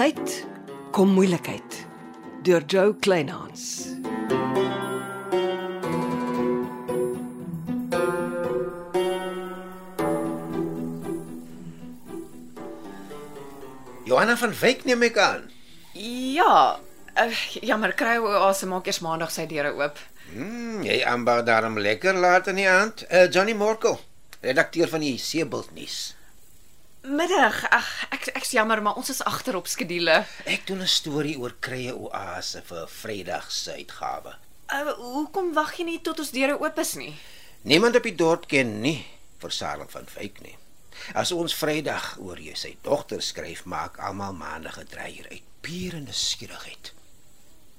tyd kom moeilikheid deur Joe Kleinhans. Johanna van Wyk neem ek aan. Ja, uh, jammer kry o asem maak eers maandag sy deure oop. Hmm, jy aanbou daarom lekker laat in die aand. Uh, Johnny Morkel, redakteur van die Seebult nuus. Middag. Ag, ek ek's jammer, maar ons is agter op skedule. Ek doen 'n storie oor krye oase vir Vrydag se uitgawe. Uh, hoekom wag jy nie tot ons deure oop is nie? Niemand op die dorp ken nie Sarah van Wyk nie. As ons Vrydag oor jy sy dogter skryf, maak almal maandag 'n dreier uit pure nuuskierigheid.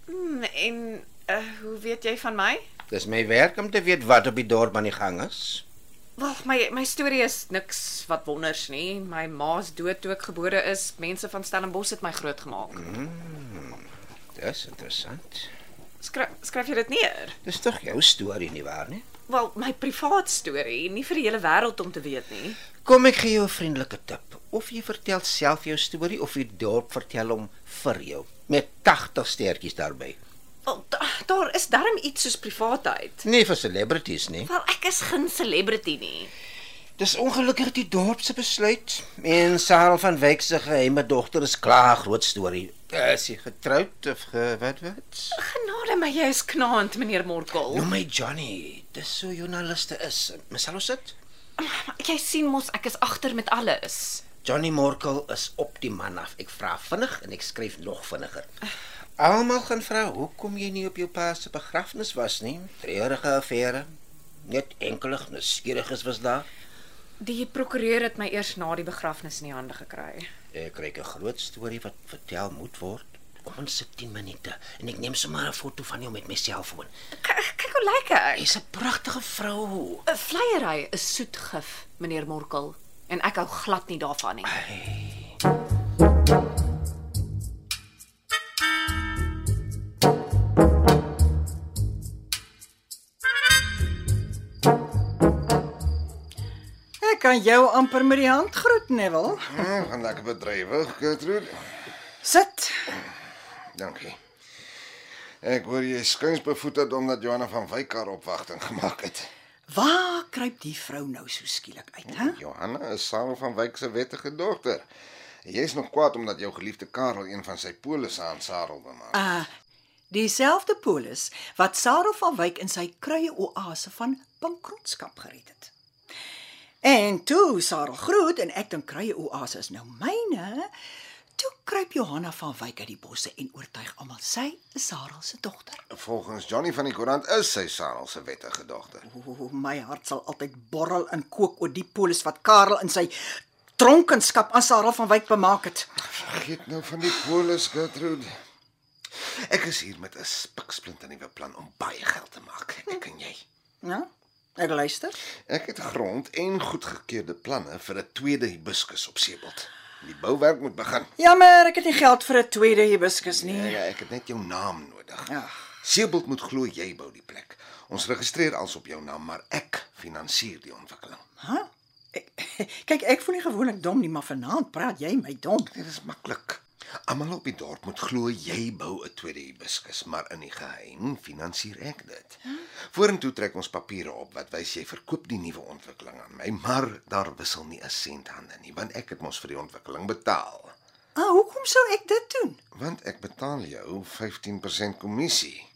Hmm, en uh, hoe weet jy van my? Dis my werk om te weet wat op die dorp aan die gang is. Wel, my my storie is niks wat wonders nie. My ma's dood toe ek gebore is. Mense van Stellenbosch het my grootgemaak. Dis interessant. Skryf skryf jy dit neer? Dis tog jou storie nie waar nie? Wel, my privaat storie, nie vir die hele wêreld om te weet nie. Kom ek gee jou 'n vriendelike tip. Of jy vertel self jou storie of die dorp vertel hom vir jou met 80 stertjies daarbey. Daar is darm iets soos privaatheid. Nie vir celebrities nie. Wel, ek is geen celebrity nie. Dis ongelukkig die dorp se besluit. En Sarah van Wyk se geheime dogter is klaar groot storie. Is sy getroud of ge, wat wat? Genade my, jy is knaand, meneer Morkel. Noem my Johnny. Dis so joernaliste is. Mesal ons dit? Jy sien mos ek is agter met alles. Johnny Morkel is op die man af. Ek vra vinnig en ek skryf nog vinniger. Almal gaan vra hoekom jy nie op jou pa se begrafnis was nie. Treurige affære. Net enkele nuuskieriges was daar. Die prokureur het my eers na die begrafnis in die hande gekry. Ek kry 'n groot storie wat vertel moet word. Ons sit 10 minute en ek neem sommer 'n foto van jou met my selfoon. Kyk hoe lyk ek. Jy's 'n pragtige vrou. 'n Vleiery is soet gif, meneer Morkel, en ek hou glad nie daarvan nie. Ek kan jou amper met die hand groet, Neville. Hm, gaan lekker bedrywig, Gertrude. Sit. Dankie. Ek hoor jy skuins bevoeterd omdat Johanna van Wyk haar opwagting gemaak het. Waar kruip die vrou nou so skielik uit, hè? Johanna is Sarah van Wyk se wettige dogter. Jy's nog kwaad omdat jou geliefde Karel een van sy polisse aan Sarah bemaak. Uh dieselfde polis wat Sarah van Wyk in sy kruie oase van bankrotskap gered het. En toe Sarah groet en ek dink kruie oase is nou myne, toe kruip Johanna van Wyk uit die bosse en oortuig almal sy is Sarah se dogter. Volgens Johnny van die koerant is sy Sarah se wettige dogter. O, my hart sal altyd borrel en kook oor die polis wat Karel in sy dronkenskap aan Sarah van Wyk bemaak het. Vergeet nou van die polis, Gertrude. Ek is hier met 'n spiksplinte nuwe plan om baie geld te maak. Ek en jy. Ja? Ek luister. Ek het grond en goedgekeurde planne vir 'n tweede hibiscus op Seebald. Die bouwerk moet begin. Jammer, ek het nie geld vir 'n tweede hibiscus nie. ja, ek het net jou naam nodig. Ja. Seebald moet glo jy bou die plek. Ons registreer als op jou naam, maar ek finansier die ontwikkeling. Hæ? Ek, kyk, ek voel nie gewoonlik dom nie, maar vanaand praat jy my dom. Dit is maklik. Almal op die dorp moet glo jy bou 'n tweede hibiscus, maar in die geheim finansier ek dit. Vorentoe trek ons papiere op wat wys jy verkoop die nuwe ontwikkeling aan my, maar daar wissel nie 'n sent hande nie, want ek het mos vir die ontwikkeling betaal. Ah, hoekom sou ek dit doen? Want ek betaal jou 15% kommissie.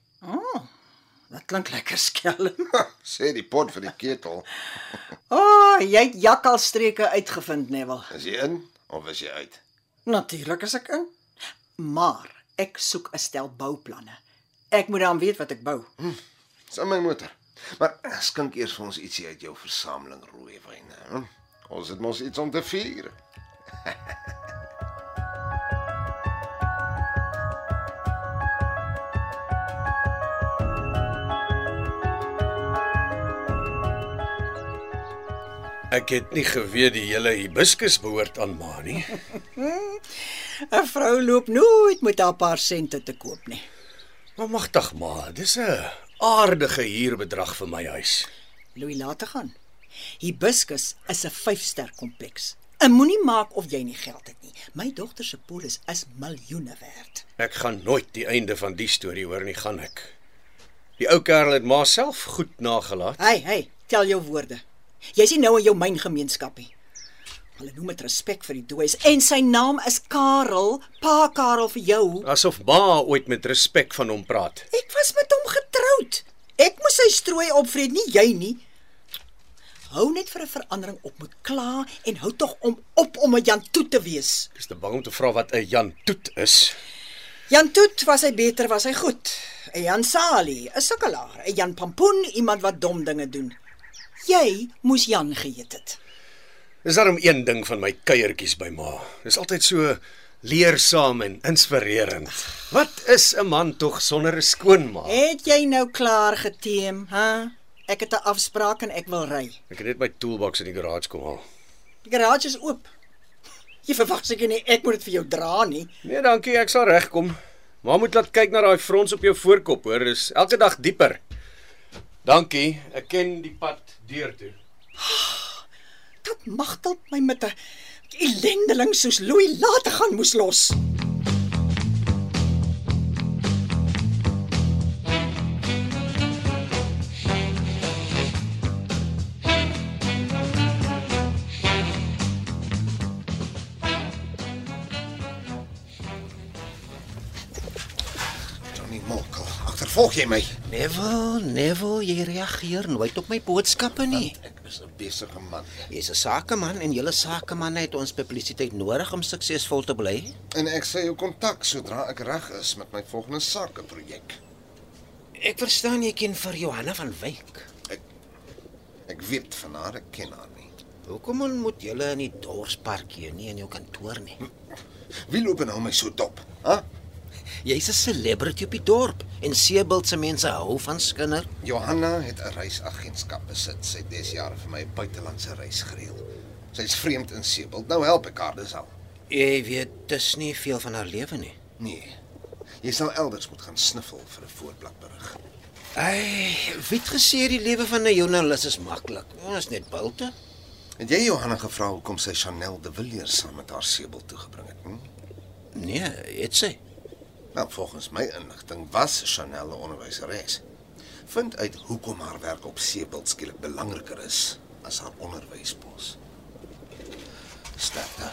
Dat klink lekker skelm. Sê die pot vir die ketel. O, oh, jy het jakkalstreke uitgevind, Neville. Is jy in of is jy uit? Natuurlik is ek in. Maar ek soek 'n stel bouplanne. Ek moet dan weet wat ek bou. Dis in my motor. Maar skink eers vir ons ietsie uit jou versameling rooi wyne. Hm? Ons het mos iets om te vier. Ek het nie geweet die hele hibiscus behoort aan Ma nie. 'n Vrou loop nooit met haar paar sente te koop nie. Maar magtig Ma, dis 'n aardige huurbedrag vir my huis. Louis laat te gaan. Hibiscus is 'n 5-ster kompleks En moenie maak of jy nie geld het nie. My dogter se polis is miljoene werd. Ek gaan nooit die einde van die storie hoor nie, gaan ek. Die ou kerel het maar self goed nagelaat. Hey, hey, tel jou woorde. Jy's nie nou in jou myngemeenskapie. Hulle noem dit respek vir die dooies en sy naam is Karel, pa Karel vir jou. Asof ma ooit met respek van hom praat. Ek was met hom getroud. Ek moes sy strooi opvreet, nie jy nie. Hou net vir 'n verandering op met kla en hou tog om op om 'n Jan Toet te wees. Ek is te bang om te vra wat 'n Jan Toet is. Jan Toet was hy beter, was hy goed. 'n Jan Sali, 'n sukkelaar, 'n Jan Pampoen, iemand wat dom dinge doen. Jy moes Jan geëet het. Dis daarom een ding van my kuiertjies by ma. Dis altyd so leersaam en inspirerend. Wat is 'n man tog sonder 'n skoonma? Het jy nou klaar geteem, hè? Ek het 'n afspraak en ek wil ry. Ek het net my toolbox in die garage kom haal. Die garage is oop. Jy verwag seker nie ek moet dit vir jou dra nie. Nee, dankie, ek sal regkom. Maar moet laat kyk na daai frons op jou voorkop, hoor, dis elke dag dieper. Dankie, ek ken die pad deur toe. Dat magtel my met 'n ellendeling soos Louis laat gaan moes los. Agtervolg jy my? Neville, Neville, jy reageer nooit op my boodskappe nie. Ek is 'n besige man Jy's 'n sakeman en julle sakemanne het ons publisiteit nodig om suksesvol te bly. en ek sê jou kontak sodra ek reg is met my volgende sakeprojek. Ek verstaan jy ken vir Johanna van Wyk. Ek weet van haar, ek ken haar nie. Hoekom ontmoet julle in die dorpspark hier nie in jou kantoor nie? Wie loop nou my so dop? Hæ? Jy's 'n celebrity op die dorp en Seebald se mense hou van skinder. Johanna het 'n reisagentskap besit. Sy het des jare vir my 'n buitelandse reis gereël. Sy's vreemd in Sebald. Nou help ek haar dis al. Jy weet dis nie veel van haar lewe nie. Nee. Jy sal elders moet gaan sniffel vir 'n voorbladberig. Ai, wie het gesê die lewe van 'n joernalis is maklik? Ons is net bulte. Het jy Johanna gevra hoekom sy Chanel de Villiers saam met haar Sebald toegebring het? Hm? Nee, het sy. Nou, volgens my inligting was Chanel 'n onderwyseres. Vind uit hoekom haar werk op Sebald skielik belangriker is as haar onderwyspos. Sterkte.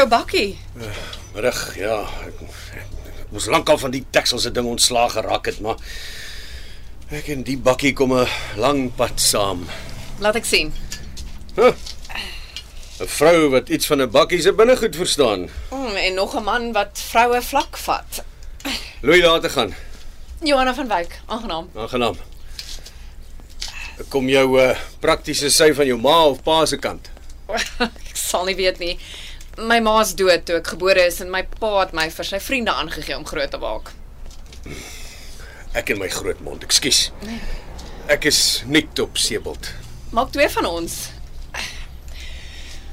Jou bakkie. Middag, ja. Ek, ek moes lankal van die tekselse ding ontslaag geraak het, maar ek en die bakkie kom 'n lang pad saam. Laat ek sien. Huh. 'n Vrou wat iets van 'n bakkie se binnegoed verstaan. Mm, en nog 'n man wat vroue vlak vat. Louis daar te gaan. Johanna van Wyk, aangenaam. Aangenaam. Kom jou uh, praktiese sy van jou ma of pa se kant. ek sal nie weet nie. My ma's dood toe ek gebore is en my pa het my vir sy vriende aangegee om groot te maak. Ek en my grootmond, ekskuus. Ek is nie op Sebald. Maak twee van ons.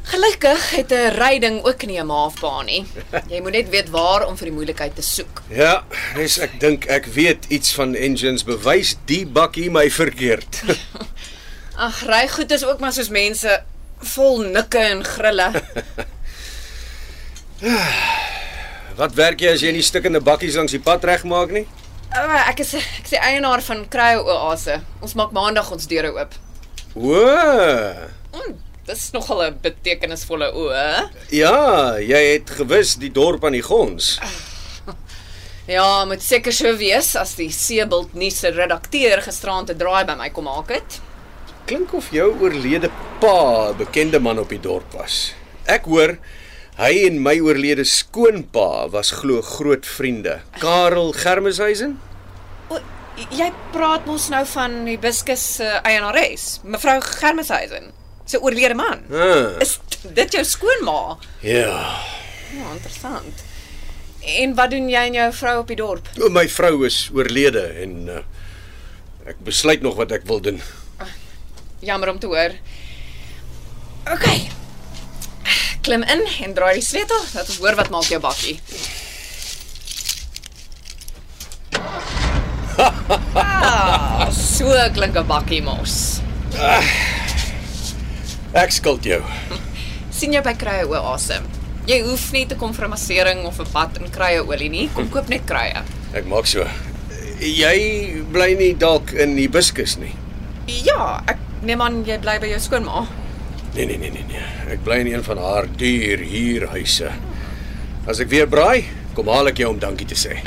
Gelukkig het 'n ryding ook nie 'n ma of pa nie. Jy moet net weet waar om vir die moeilikheid te soek. Ja, dis ek dink ek weet iets van engines bewys die bakkie my verkeerd. Ag, ry goed is ook maar soos mense vol nikke en grille. Wat werk jy as jy nie stikkende bakkies langs die pad regmaak nie? Uh, ek is ek is die eienaar van Kruie Oase. Ons maak maandag ons deure oop. O. Mm, dis nogal 'n betekenisvolle o? Ja, jy het gewis die dorp aan die gons. Ja, moet seker so wees as die Seebald nuus se redakteur gisteraand 'n draai by my kom maak het. Klink of jou oorlede pa 'n bekende man op die dorp was. Ek hoor hy en my oorlede skoonpa was glo groot vriende. Karel Germeshuisen? O, jy praat mos nou van die Hibiscus se eienares, mevrou Germeshuisen, se oorlede man. Ah, Is dit jou skoonma? ja. Ja, interessant. En wat doen jy en jou vrou op die dorp? O, My vrou is oorlede en uh, ek besluit nog wat ek wil doen. Jammer om te hoor. OK. Klim in en draai die sleutel. Laat ons hoor wat maak jou bakkie. ah, so klink 'n bakkie mos. Ek skuld jou. sien jou by Krye Oase. Jy hoef nie te kom vir 'n massering of 'n bad in Krye Olie nie. Kom koop net Krye. Ek maak so. Jy bly nie dalk in Hibiscus nie. Ja, ek neem aan jy bly by jou skoonma. Nee nee nee nee nee. Ek bly in een van haar duur huurhuise. As ek weer braai, kom haal ek jou om dankie te sê.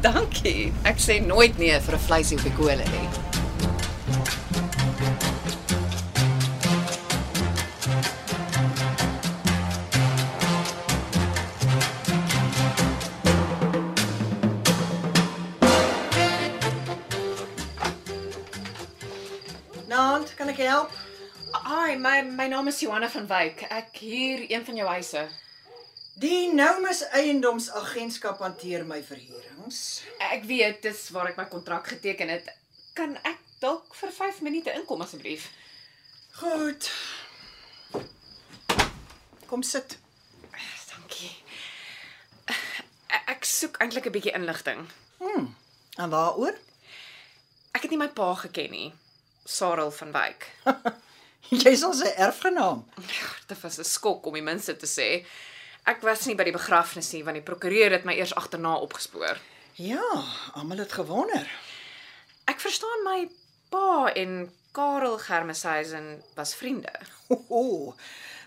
Dankie. Ek sê nooit nee vir 'n vleisie op die kolle nie. My my naam is Johanna van Wyk. Ek huur een van jou huise. Die Noumus Eiendomsagentskap hanteer my verhuurings. Ek weet dis waar ek my kontrak geteken het. Kan ek dalk vir 5 minute inkom asseblief? Goed. Kom sit. Dankie. Ek soek eintlik 'n bietjie inligting. En waaroor? Ek het nie my pa geken nie. Sarel van Wyk. Jy's sy erfgenaam. Dit was 'n skok om die minste te sê. Ek was nie by die begrafnis nie want die prokureur het my eers agterna opgespoor. Ja, almal het gewonder. Ek verstaan my pa en Karel Germeshuisen was vriende. Ooh,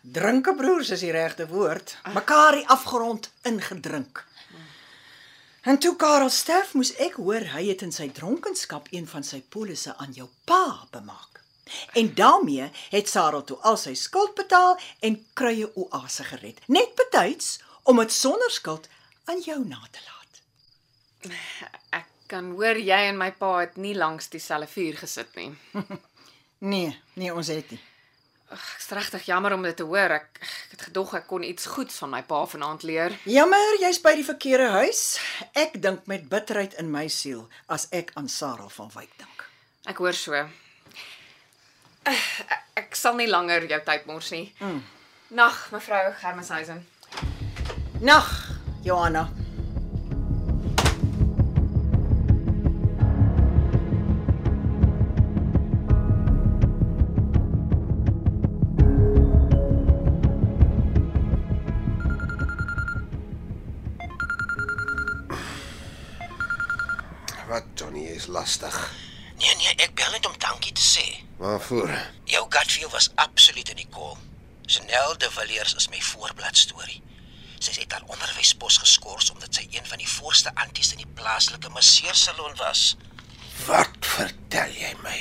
drinkebroers is die regte woord. Mekaar die afgrond ingedrink. En toe Karel sterf, moes ek hoor hy het in sy dronkenskap een van sy polisse aan jou pa bemaak. En daarmee het Sarah toe al sy skuld betaal en krye oase gered. Net betyds om dit sonder skuld aan jou na te laat. Ek kan hoor jy en my pa het nie langs dieselfde vuur gesit nie. Nee, nee ons het nie. Ek's regtig jammer om dit te hoor. Ek, ek het gedog ek kon iets goeds van my pa vanaand leer. Jammer, jy's by die verkeerde huis. Ek dink met bitterheid in my siel as ek aan Sarah van Wyk dink. Ek hoor so. Eh, Ek, ek sal nie langer jou tyd mors nie. Mm. Nag, mevrou Germeshuisen. Nag, Johanna. Wat Johnny is lastig. Nee nee, ek bel net om dankie te sê. Waarvoor? Jou gut feel was absoluut in die kol. Chanel de Villiers is my voorblad storie. Sy het haar onderwyspos geskort omdat sy een van die voorste anties in die plaaslike masseursalon was. Wat vertel jy my?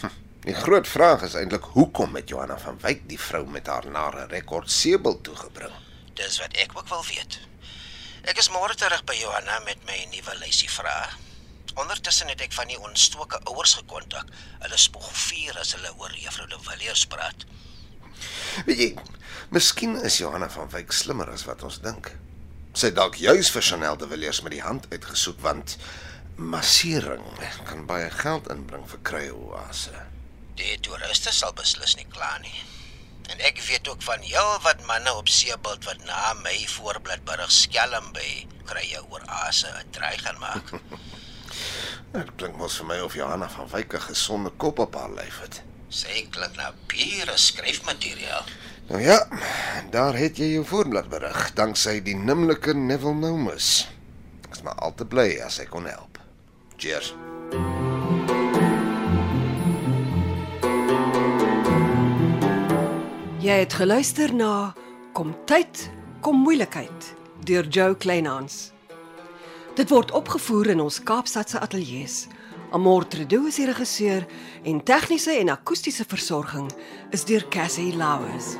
Hm, Die groot vraag is eintlik hoekom het Johanna van Wyk die vrou met haar nare rekord sebel toegebring? Dis wat ek ook wil weet. Ek is môre terug by Johanna met my nuwe lysie vrae. Ondertussen het ek van die ontstoke ouers gekontak. Hulle spog vuur as hulle oor juffrou de Villiers praat. Weet jy, miskien is Johanna van Wyk slimmer as wat ons dink. Sy dalk juis vir Chanel de Villiers met die hand uitgesoek want massering kan baie geld inbring vir krye oase. Die toeriste sal beslis nie kla nie. En ek weet ook van heel wat manne op seebult wat na my voorblad berig skelm by krye oor ase 'n draai gaan maak. Dit klink mos vir my of Johanna van Wyk 'n gesonde kop op haar lyf het. Sy klink na pure skryfmateriaal. Nou ja, daar het jy jou voorblad berig, danksy die nimmerlike Neville Nomus. Ek is maar al te bly as ek kon help. Cheers. Jy het geluister na Kom tyd, kom moeilikheid deur Joe Kleinhans. Dit word opgevoer in ons Kaapstadse ateljee se. Amor Tredo is die regisseur en tegniese en akoestiese versorging is deur Cassie Louws.